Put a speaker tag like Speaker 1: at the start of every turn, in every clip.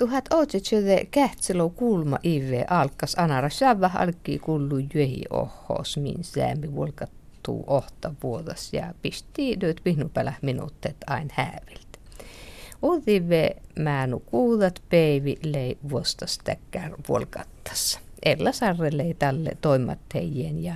Speaker 1: Tuhat otsitsöde kähtselo kulma ive alkas anara sävä alki kullu jöhi ohos min säämi volkattuu ohta vuodas ja pisti dyöt pihnupälä minuuttet ain hääviltä. Udive määnu kuudat peivi lei vuostastäkkär volkattassa. Ella sarrelei tälle toimatteijien ja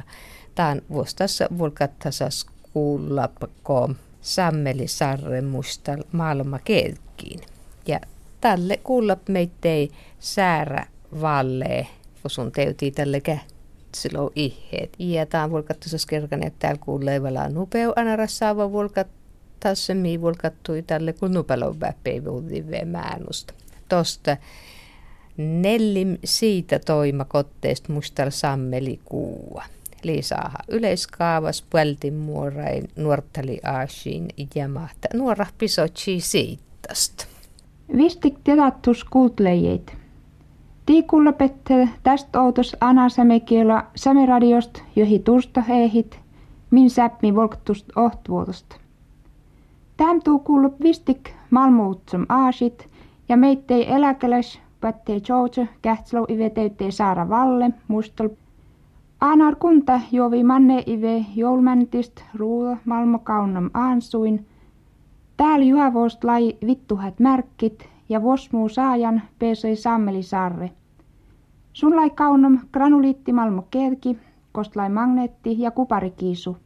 Speaker 1: tämän vuostassa volkattasas kuullapko sammeli sarre musta maailma kelkkiin. Ja tälle meittei säärä valle, kun sun teutii tälle kähtsilou iheet. Ja tämä on volkattusas kerkan, että täällä kuulee vielä nupeu anarassaava volkattassa, mi volkattui tälle, kun nupelou väpeivuutin määnusta. Tosta nellim siitä toima kotteesta mustal sammeli kuua. Liisaaha yleiskaavas pueltin muorain nuortali aasiin ja mahta nuora pisotsi siitasta.
Speaker 2: Vistik tedattus kultlejeit. Tiikulla pette tästä outos anasamekiela sameradiost johi tursta heihit, min säpmi volktust ohtvuotosta. Täm tuu kuullut vistik malmuutsum aasit ja meittei eläkeläs pättei joutse kähtslo iveteyttei saara valle mustal. Aanar kunta jovi manne ive joulmäntist ruuda malmo kaunam aansuin – Täällä juhavost lai vittuhat märkit ja vosmuu saajan peesoi sammeli sarre. Sun lai kaunom granuliitti malmo kelki, kost lai magneetti ja kuparikiisu.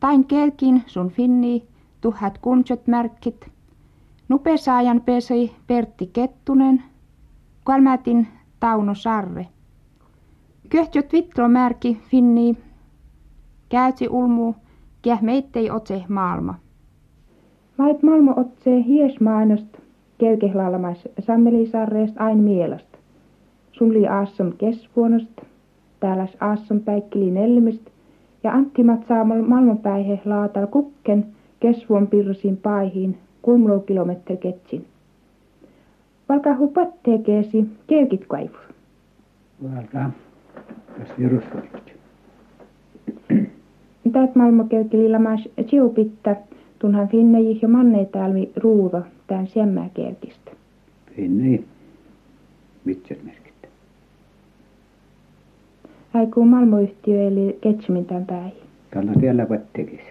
Speaker 2: Tain kelkin sun finni, tuhat kunchot märkit. Nupe saajan peesoi Pertti Kettunen, kalmätin Tauno Sarre. Köhtiöt vitlo märki finni, käytsi ulmu, käh meittei otse maailma. Lait maailma otsee hiesmainosta, kelkehlalmais sammelisarreest ain mielast. Sun li aassom kesvuonost, tääläs aassom päikkili nelmist, ja anttimat saamal maailmanpäihe laatal kukken kesvuon pirsin paihin kulmlo kilometri ketsin. Valka hupat tekeesi kelkit kaivus.
Speaker 3: Valka, tässä virusvoimat.
Speaker 2: Täät maailma kelkili lamas siupitta, Tunhan finneji jo manne tälmi ruuva tämän semmää kerkistä.
Speaker 3: Finneji. Mitkä merkit?
Speaker 2: Aikuu malmoyhtiö eli Ketsumin tämän päihin.
Speaker 3: Tällä tiellä tekisi.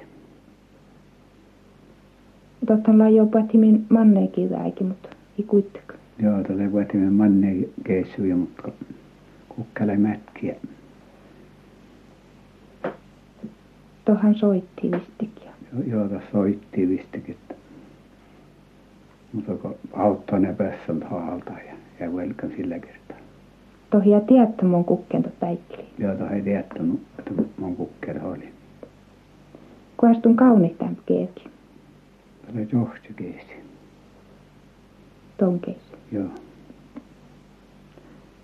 Speaker 2: Totta on jo pätimin manneekin väikin, mutta ei kuitenkaan.
Speaker 3: Joo, tällä pätimin manneekin keissuja, mutta kukkale mätkiä.
Speaker 2: Tohan soitti vistikin
Speaker 3: joita soitti vistikin. Mutta kun auttoi ne päässä haalta ja, ja velkan sillä kertaa.
Speaker 2: Tohia tietty mun kukkento päikkeli.
Speaker 3: Joo, tohi tietty, että mun kukker oli.
Speaker 2: Kuastun kaunit tämän keeki.
Speaker 3: Tällä johti keesi.
Speaker 2: Ton keesi.
Speaker 3: Joo.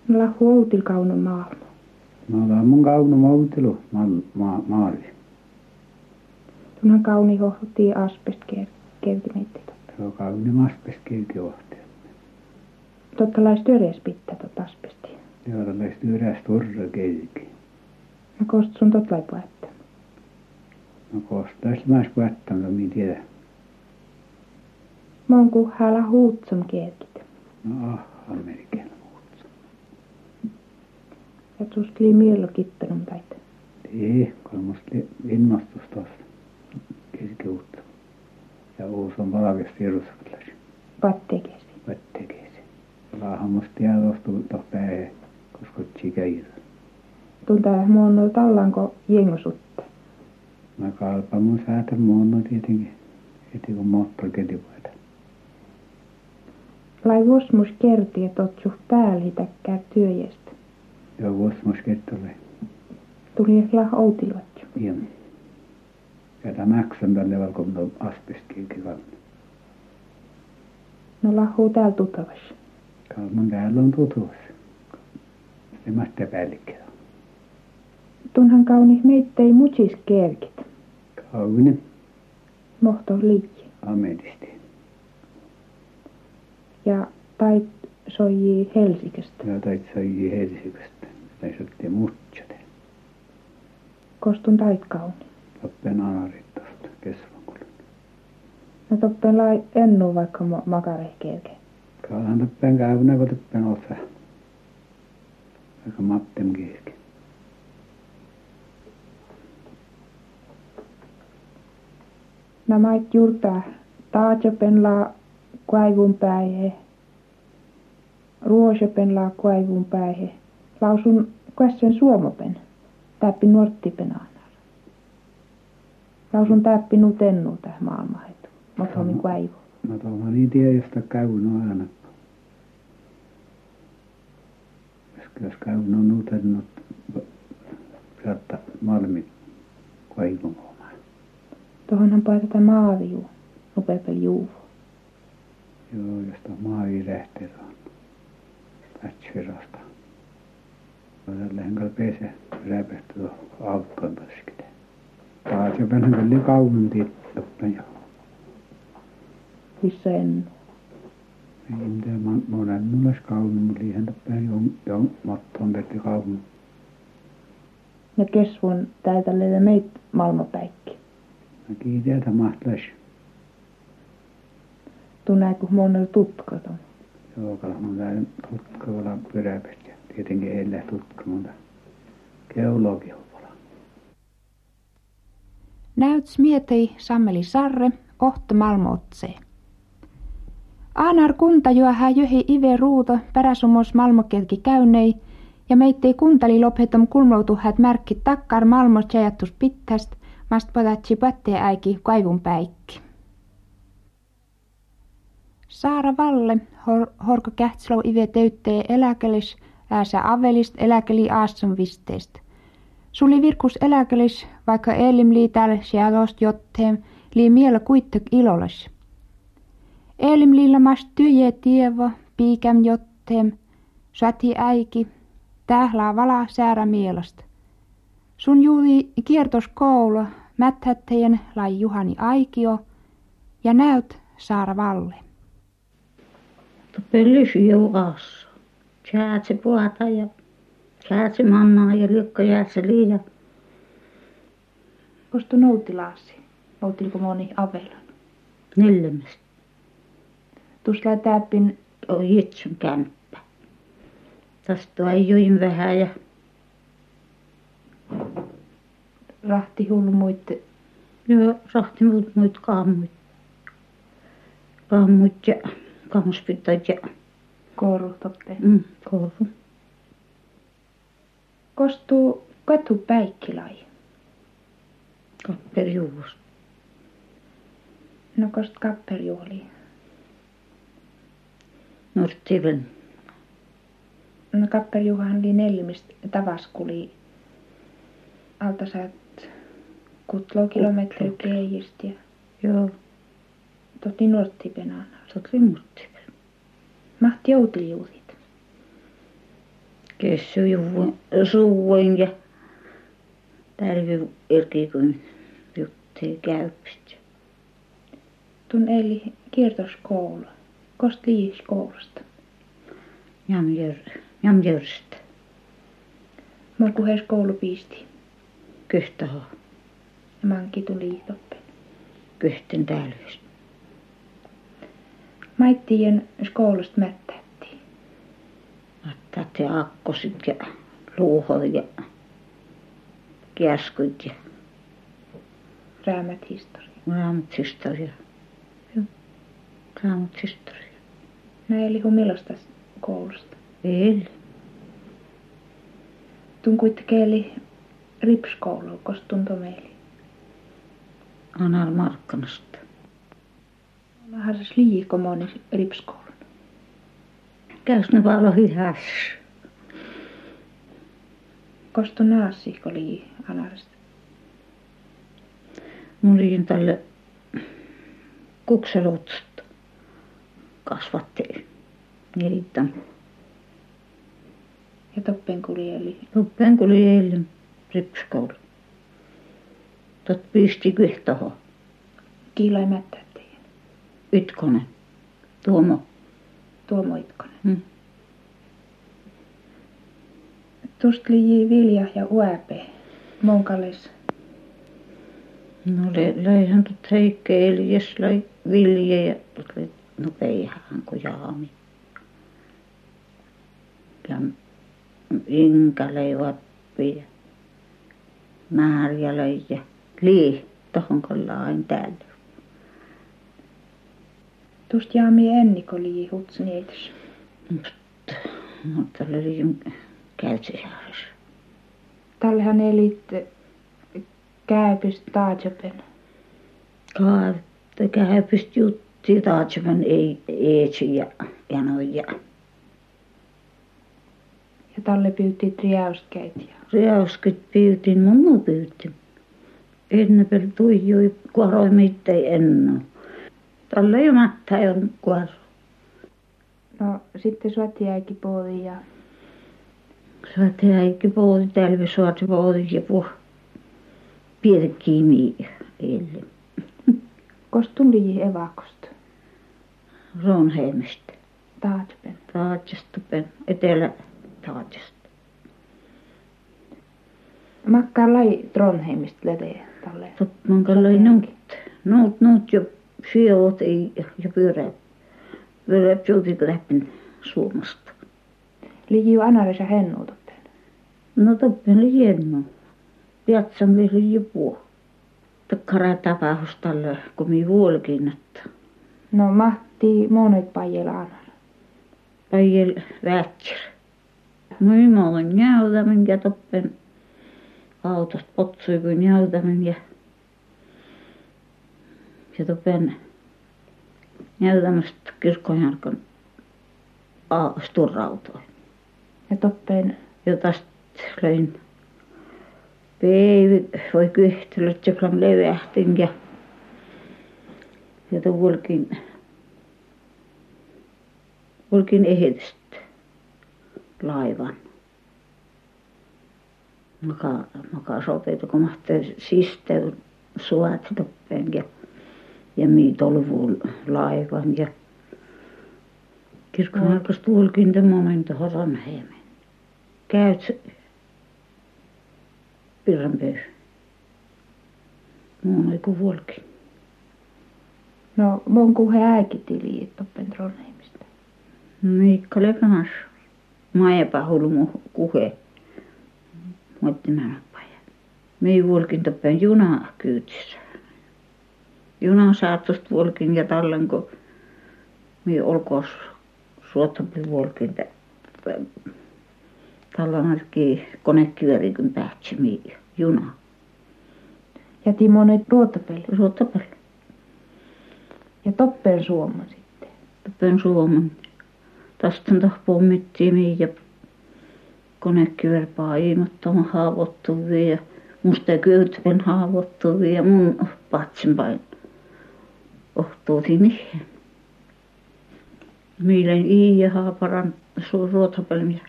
Speaker 2: No lahu outil kaunon maailma.
Speaker 3: No tämä on mun kauno mautilu ma,
Speaker 2: Tunhan kauni hohti asbest kelkimeitä.
Speaker 3: Joo, kauni asbest kelki hohti.
Speaker 2: Totta lais töres pitää tot asbesti.
Speaker 3: Joo, tällaista yräs turra kelki.
Speaker 2: No kost sun tot lai puetta.
Speaker 3: No kostais mä puetta, mutta minä tiedä.
Speaker 2: Mon kuhalla huutsom kelkit.
Speaker 3: No aha, melkein huutsom.
Speaker 2: Ja tuskli miello kittanum päitä.
Speaker 3: Ei, kun musta innostus tosta keskiuutta. Ja uusi on valkesti Jerusalemissa.
Speaker 2: Vattekesi.
Speaker 3: Vattekesi. Laahan musta jää tosta toh päin, koska tsikäitä.
Speaker 2: Tuntaa muonno tallanko jengosutta.
Speaker 3: Mä kalpa mun säätä muonno tietenkin. Heti kun moottoriketi voida.
Speaker 2: Lai vosmus kerti, että oot suht päällä täkkää työjästä.
Speaker 3: Joo, vosmus kertoi.
Speaker 2: Tuli ehkä outilot.
Speaker 3: Joo ja tämä maksan tälle valkomno asbestkiinkin kanssa.
Speaker 2: No lahuu täällä tutavas.
Speaker 3: Kalman täällä on tutuus. Se mahtaa päällikkää.
Speaker 2: Tunhan kauni meittei mutsis kerkit.
Speaker 3: Kauni.
Speaker 2: Mohto liikki.
Speaker 3: Ametisti.
Speaker 2: Ja tait soijii Helsingistä.
Speaker 3: Ja tait soijii Helsingistä. Tai sotti mutsate.
Speaker 2: Kostun tait kauni
Speaker 3: toppen anarit tuosta kesvankulun.
Speaker 2: No toppen lai ennu vaikka makarehkeelke.
Speaker 3: Kaahan tappeen käyvänä, kun tappeen osa. Aika mattem kiiski.
Speaker 2: Nämä juurtaa taajopen la kaivun päihe. Ruosopen la kaivun päihe. Lausun käsen suomopen. Täppi nuorttipen aanar. Lausun täppi nutennu täh maailmahetu. Mut homi kaivu.
Speaker 3: No tuolla niin tiedä, josta käyvän aina. Jos käyvän on nutennut sieltä malmit kaivun omaa.
Speaker 2: Tuohonhan paitata maaviu. Nupepel juu.
Speaker 3: Joo, josta maavi lähtee on. Lähtsvirasta. Tälleen kai pesä tuohon aukkoon jo vähän kyllä kauan tiittoppa jo.
Speaker 2: Missä en.
Speaker 3: Ei mitään monen mulle kauan, mutta liian päin jo, jo mattoon tehty kauan.
Speaker 2: Ja kesvun täytälle meit maailmapäikki.
Speaker 3: Mä kiitän mahtais.
Speaker 2: Tunneeko monella tutkat on?
Speaker 3: Joo, kala mun täällä tutkalla pyräpät ja tietenkin heillä tutka, mutta geologi on pala.
Speaker 2: Näyts mietei Sammeli Sarre, ohto malmotse. Aanar kunta juohää johi ive ruuto peräsumos malmokelki käynei ja meittei kuntali lophetom kulmoutuhat märkki takkar malmos jajattus pittäst, mast potatsi pattee äiki kaivun päikki. Saara Valle, hor, horko kähtslo ive töyttee eläkelis, ääsä avelist eläkeli aaston visteest. Suli virkus eläkelis, vaikka elim lii täällä sialost jotteem, lii miele kuittek ilolas. Elim liilla mast tyje tievo, piikäm jotteem, sati äiki, tählää vala säärä mielast. Sun juuri kiertos koulu, mättättäjän lai Juhani Aikio ja näyt Saara Valle.
Speaker 4: Pellysy joukaassa. Säätse puhata ja säätse mannaa ja lykkö jäätse liian.
Speaker 2: Kostu noutilaasi? Noutiliko moni avelan?
Speaker 4: Neljämästä.
Speaker 2: Tuossa täppin
Speaker 4: On jitsun kämppä. Tästä ajoin vähän ja
Speaker 2: rahti hulmuit
Speaker 4: joo, rahti muut muut. Kaammuit ja kammuspittat ja
Speaker 2: korutoppe.
Speaker 4: mm, koulu.
Speaker 2: Kostu katu päikkilai.
Speaker 4: Kapperiuus.
Speaker 2: No kost kapperjuoli.
Speaker 4: Norttiven.
Speaker 2: No kapperjuhan oli neljämistä tavaskuli. Alta saat kutlo kilometri keijistä
Speaker 4: Joo,
Speaker 2: toti nuorttipenana.
Speaker 4: tot oli muttiven.
Speaker 2: Mahti joutiliuutit.
Speaker 4: Kessy suuin ja tälvi erkikun juttee käypsit.
Speaker 2: Tun eli kiertoskoulu. Kost liis koulusta.
Speaker 4: Jamjör, jamjörstä.
Speaker 2: Mul kuhes koulu piisti.
Speaker 4: Kyhtaho,
Speaker 2: Ja manki tuli toppe.
Speaker 4: kyhten tälvystä.
Speaker 2: Maittien skoulusta mättätti.
Speaker 4: Ottat ja akkosit ja luuhot ja kiaskut ja
Speaker 2: Räämät historia.
Speaker 4: raamut historia. Joo, historia.
Speaker 2: No eli humilosta koulusta.
Speaker 4: Ei,
Speaker 2: Tun kuitenkin ripskoulu, kost tunto meili.
Speaker 4: anal markkanasta.
Speaker 2: Onhan se liiko moni ripskoulun.
Speaker 4: Käys ne paljon hyvässä.
Speaker 2: Kostu naasi, kun lii anarista.
Speaker 4: Mun liin tälle kukselot kasvatti niitä.
Speaker 2: Ja toppen kuli eli
Speaker 4: Loppen kun oli eilen ripskoulu. Tot pisti kyhtoho.
Speaker 2: kiilai mättättäjien.
Speaker 4: Ytkonen. Tuomo.
Speaker 2: Tuomo Itkonen.
Speaker 4: Mm.
Speaker 2: Tust lii vilja ja uäpe. Monkales.
Speaker 4: No le, leihän tot heikke eli jos lai vilje ja tot oli no peihän kun jaami. ja inkälevappi ja määrjälä ja lii tohon aina täällä.
Speaker 2: Tuosta jaami enniko lii hutsniitos.
Speaker 4: Mutta oli käytsisääressä.
Speaker 2: Tallehan elit käypistä taatjopen.
Speaker 4: Kaavetta käypistä jutti taatjopen ei eetsi ja janoja.
Speaker 2: Ja talle pyytti riauskeit ja
Speaker 4: Riauskit pyytin, mummu pyytti. Ennepel tuijui kuoroi mittei enno. Talle ei mättä on kuoro.
Speaker 2: No sitten suotti äiki poodi ja
Speaker 4: äikki poodi tälvi saati poodi ja puh. Piirkki mi elle.
Speaker 2: kost tuli evakosta
Speaker 4: Ronheimista.
Speaker 2: taatjopen.
Speaker 4: Taatsasta pen etelä Taatsasta.
Speaker 2: Makkaa lai Trondheimista leteen talle.
Speaker 4: Toppan kallai nuut. Nuut nuut syövät ei ja pyörät. Pyörät jouti läpi Suomesta.
Speaker 2: Liiu anarissa hennuutoppen.
Speaker 4: No toppen oli hieno. Piatsan vielä jo puu. Takkara tapaus tällä, kun mi vuolkin, että
Speaker 2: No mahti monet pajella anar.
Speaker 4: päijäl vätsir. Moi mä olen jäytämän ja toppen autosta potsui kuin jäytämän ja ja toppen jäytämästä kirkkojarkon sturrautoin.
Speaker 2: Ja toppen
Speaker 4: Ja tästä löin Päivi voi ja klam levähtin ja ja tuolkin Volkin ehdosta laivan. Maka, maka sopeita, kun mahtaa sisteyn suot toppeen ja, ja mii tolvuun laivan ja kirkon alkas tuolkin te momento horanheemen. Käyt. Muun ei kuin vuolkin.
Speaker 2: No mon kuhe äikitili toppen Trondheimista.
Speaker 4: Miikka lepämäs. Maajapa hulmu kuhe. Mutta mä paja. Me vuolkin toppen juna kyytissä. Juna saatosta vuolkin ja tallen kun me olkoos suottapi vuolkin tallan arki konekyörikön päätsi mi juna.
Speaker 2: Ja timonet ruotapeli.
Speaker 4: Suottapelle.
Speaker 2: Ja toppen Suomen sitten.
Speaker 4: Toppen Suomen. Tästä pommittiin mi ja konekyör paimattama haavoittuvia ja musta kyytven haavoittuvia ja mun patsin pain ohtuutin niihin. Mielen i ja haaparan ruotapelmi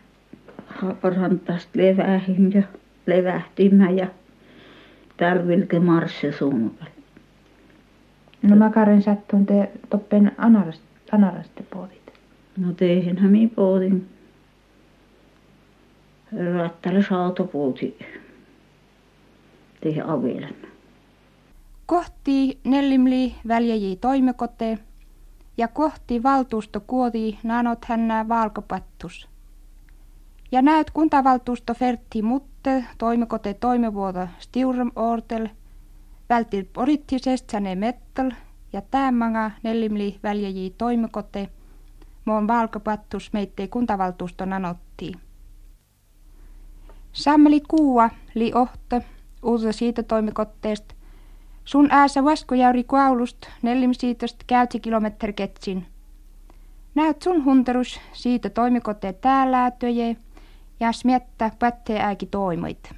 Speaker 4: haaparan tästä levähin ja levähtimä ja täällä vilke marssi suunnapeli.
Speaker 2: No makaren sattuun te toppen anarast, anaraste poodit.
Speaker 4: No teihinhän mi poodin. Rattalle saatopuuti. Teihin avilen.
Speaker 2: Kohti Nellimli väljäji toimekote ja kohti valtuusto kuoti nanot hännä valkopattus. Ja näyt kuntavaltuusto Fertti Mutte toimekote toimevuoto Stiurum Ortel vältil poliittisest säne mettal ja tämänga Nellimli väljäji toimekote moon valkopattus meittei kuntavaltuusto nanotti. Sammeli kuua li ohto uusi siitä toimikotteesta Sun äässä vaskojäyri kuaulust nellim siitöst käytsi kilometri ketsin. Näyt sun hunterus siitä toimikote täällä töje ja smiettä pättee äiki toimoit.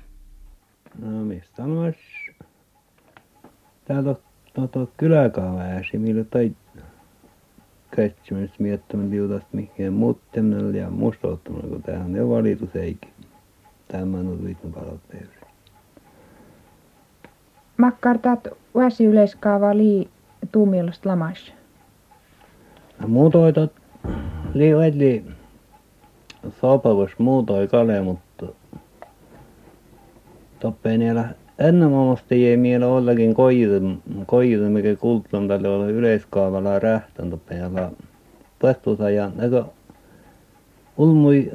Speaker 3: No mistä on myös täältä tuota kyläkaavaääsi, millä tai kätsimässä miettimään liutasta mihin muuttamalla ja mustouttamalla, kun tämähän on valitus eikin. Tämä on viitun palotteessa.
Speaker 2: Makkartat väsi yleiskaava lii tuumiollasta lamas.
Speaker 3: No muutoitot lii edli sopavus muutoi kale, mutta toppeen niillä ennen muodosta jäi miele ollakin koijuta, mikä kultlan tälle olla yleiskaavalla rähtän toppeen ja puhtuusa ja näkö ulmui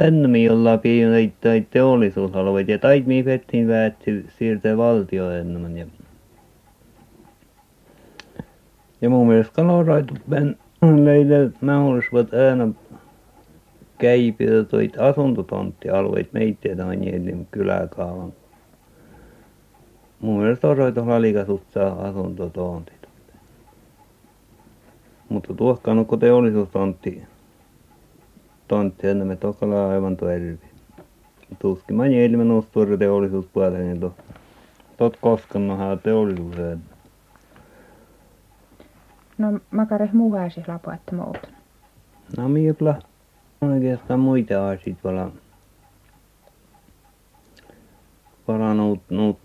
Speaker 5: ennemmin ollaan pidin tai teollisuusalueita ja tait mi pettiin väetti siirtää valtio enemmän ja ja mun mielestä kaloraitu ben leille mahdollisuudet aina käypiä toit asuntotonttialueet meitä on niin kyläkaavan. Mun mielestä osoita lalikasuttaa asuntotontit mutta tuohkaan kun teollisuustontti tontti enemmän tokkala aivan toervi tuskin mä ilmen ustuori teollisuuspuolella niin to tot koskaan no teollisuuteen
Speaker 2: No makare muu hääsi lapo, että muuta.
Speaker 5: No miepla oikeastaan muita asioita vala vala nuut nuut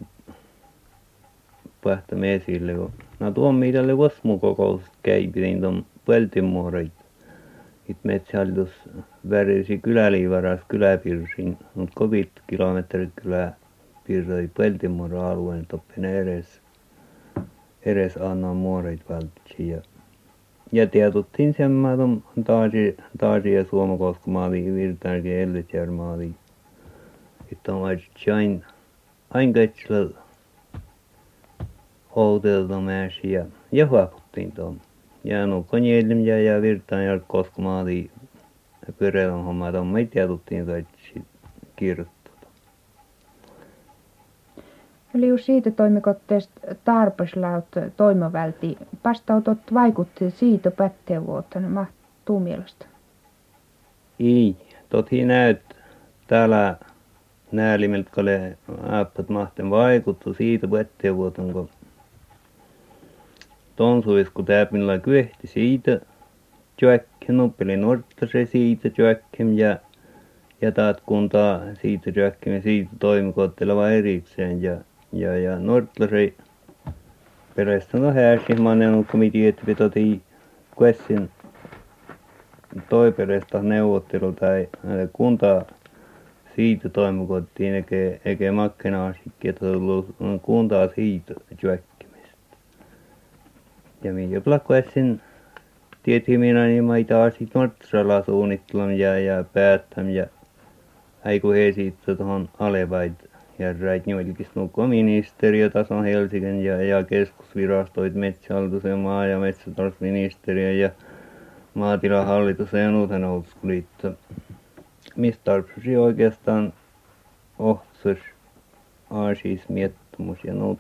Speaker 5: pähtämme esille no tuon miitalle vasmu kokous käypidin tuon peltimuoret it siit metshaldusvärvisi kyläliivaras kyläpiir, siin on kovit kilometrit kyläpiir oli Peltimurra alueen toppinen edes, edes anna muorit valtsi ja, ja tietuttiin sen maailman taasi, taasi ja suomakoska maali virtaankin ellisjär maali. Sitten on aina, aina katsella houdelta ja, ja huaputtiin tuonne. Ja no konjelm ja ja Virtain ja Koskemaali pyreillä homma tuon me tietuttiin kaikki kirjoittaa
Speaker 2: Eli siitä toimikotteesta tarpeslaut toimavälti vastautot vaikutti siitä pätteen vuotta ne mahtuu mielestä.
Speaker 5: Ei, tothi näyt täällä näälimeltä kale ääppät mahten vaikuttu siitä pätteen vuoton kun tonsuis kun täpinla kyehti siitä tjökkin nuppeli norttase siitä tjökkim ja ja taat kuntaa siitä ja siitä toimikotteleva erikseen ja ja ja Nortlari perästä no häärsimainen komitea että vetoti kuessin perästä neuvottelu tai kunta siitä toimikottiin eikä eikä makkenaa sitten tullut kuntaa siitä tjökkimistä ja minä tietenkin minä niin maita sitten Nortralla suunnittelun ja ja päättäm ja äiku he sitten tuohon alevaid joillekin nuko ministeriötason Helsingin ja ja keskusvirastoit metsähallitus ja maa- ja metsätalousministeriö ja maatilahallitus ja nuuten outskuliitto mistä tarvitsisi oikeastaan ohtsas aasis miettumus ja nuut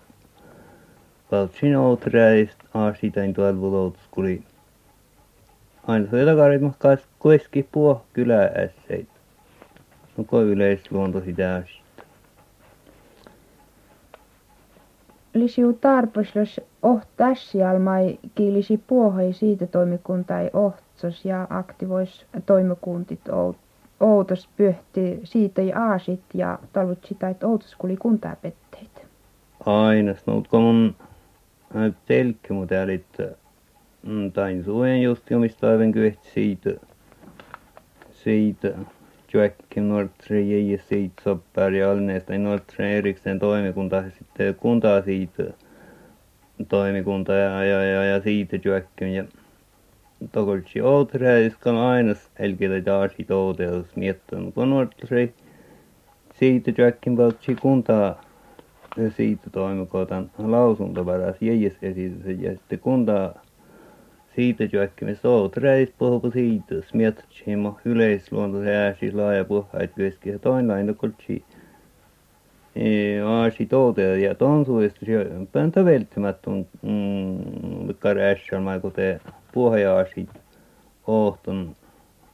Speaker 5: valtsin outräist aasitain tuolla outskuli aina se takarit mahkaas kueski puo kyläässeitä nuko yleisluonto sitä asia
Speaker 2: lisiu tarpeellis ohtässialmai kiilisi puohoi siitä toimikuntai ohtsos ja aktivois toimikuntit outos pyöhti siitä ja aasit ja talvut sitä, että outos kuli kuntaa petteitä.
Speaker 5: Aina, kun mun telkki mu täällä, mm, tain suen just omista aivan kyehti siitä, siitä Joakim Nordström ja siitä soppar ja Alneesta. Nordström erikseen toimikunta sitten kuntaa siitä toimikunta ja, ja, ja, ja siitä Joakim ja tokoltsi outräiskan aina elkele taasi touteus mietton kun Nordström siitä Joakim valtsi kuntaa siirtotoimikoitan lausuntovaras jäljessesitys ja sitten kunta siitätyökkimme soot räispohku siitas miettsimo yleisluontoisen ääsi laaja puhait keski ja toinlainen kultsi. E, Aasi toote ja tonsuista pöntä välttämätön mm, karässalma kuten puhajaasit ohton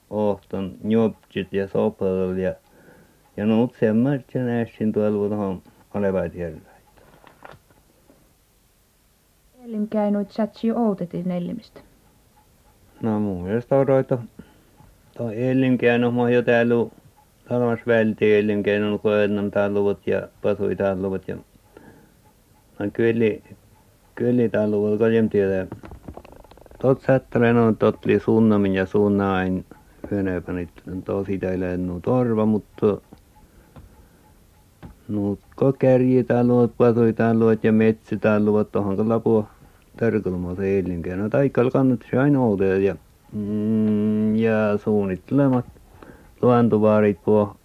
Speaker 5: ohton njopsit ja sopel ja ja nuut semmärtsen ässin tuolla tuohon olevat herrat
Speaker 2: Ellim käynyt satsi outetin nellimistä
Speaker 5: no mun mielestä oroita toi elinkeino jo täällä talmas välti elinkeino kun ennam talluvat ja pasui talluvat ja no kyllä kyllä talluvat kaljem tiedä. Tot sättelen on tot li sunnamin ja sunnain hönöpänit tosi teille nu torva mutta nu kokärji talluvat pasui talluvat ja metsi talluvat tohon lapua tarkelma elinkeino. Taikal kannattaisi aina outoja ja mm, ja suunnittelemat. Luontuvaarit puo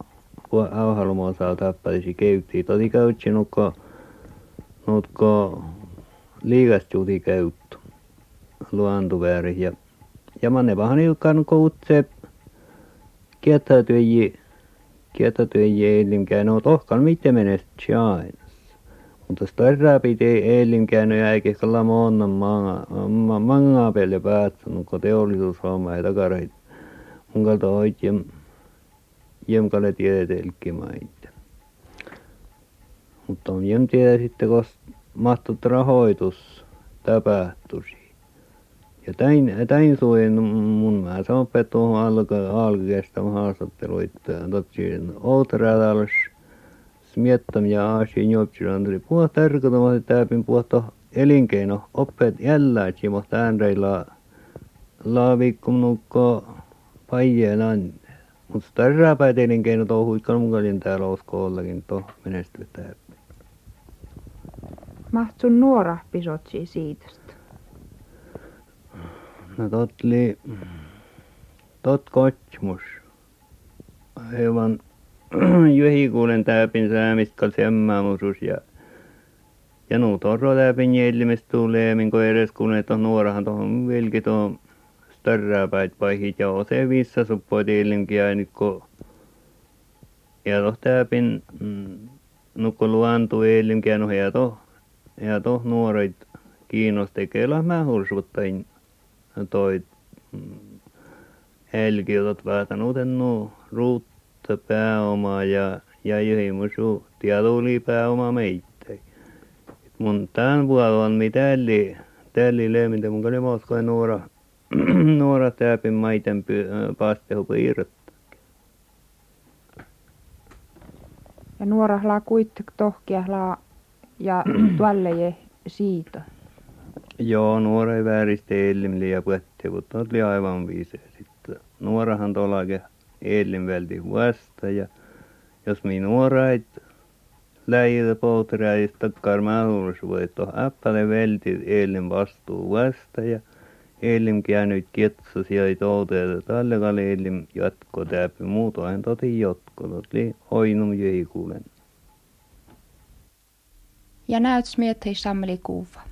Speaker 5: puo auhalmo saa tappalisi käytti todi käytsi nukko nutko liigastuuti käyttu. Luontuvääri ja ja manne vähän ilkan koutse kiettäytyji kiettäytyji eilimkään no tohkan mitte menestä mutta starraa piti eilimkään ja eikä kalla monna manga manga pelle päättänyt kun teollisuushomma ja takarit mun kalta oikein jemkalle tieteellekin maita. Mutta on jem tiedä sitten kun mahtut rahoitus tapahtuisi ja täin täin suin mun mä soppa tuohon alka alkeesta haastatteluita totsin outradas smiettam ja aasi jopsiran tuli puhua tarkoitama että täpin puhua elinkeino. Oppeet jälläksi mutta äänreillä laavikkum nukko paijelan mutta tarrapäät elinkeino touhu ikkan mukalin täällä uskollakin to menestyvät
Speaker 2: Mahtsun nuora pisotsi siitä.
Speaker 5: No tot oli tot kotsmus. Aivan juhikuulen täpin säämiskal semmaamusus ja ja nu torro täpin jellimistä tulee minko edes kun et on nuorahan tuohon vilki tuohon starrapäit paihit ja ose vissa suppoit illimkiä nyt kun ja toh täpin mm, nukko luantu illimkiä no ja toh ja toh nuoret kiinnostekee mä hursuttain toi Helgi otat vähän uuden ruutta pääomaa ja ja jehimusu tietuli pääoma meitä. Mun tämän vuoden mi tälli tälli leemintä mun kali moskoin nuora nuora täpin maiten paastehu piirret.
Speaker 2: Ja nuora laa kuittek tohkia laa ja tuolle siitä.
Speaker 5: Joo, nuora ei vääristä elim liian puhutti, mutta oli aivan viisea. Sitten nuorahan tuollakin elim välti vasta ja jos mi nuora et läjitä poutreajista karmahuus voi to appale välti elim vastuu vasta ja elim käynyt kietsus ja ei touteeta tälle kalle elim jatko täppi muutoin toti jotko, oli oinum jäikulen.
Speaker 2: Ja näyt smiettei sammeli kuva.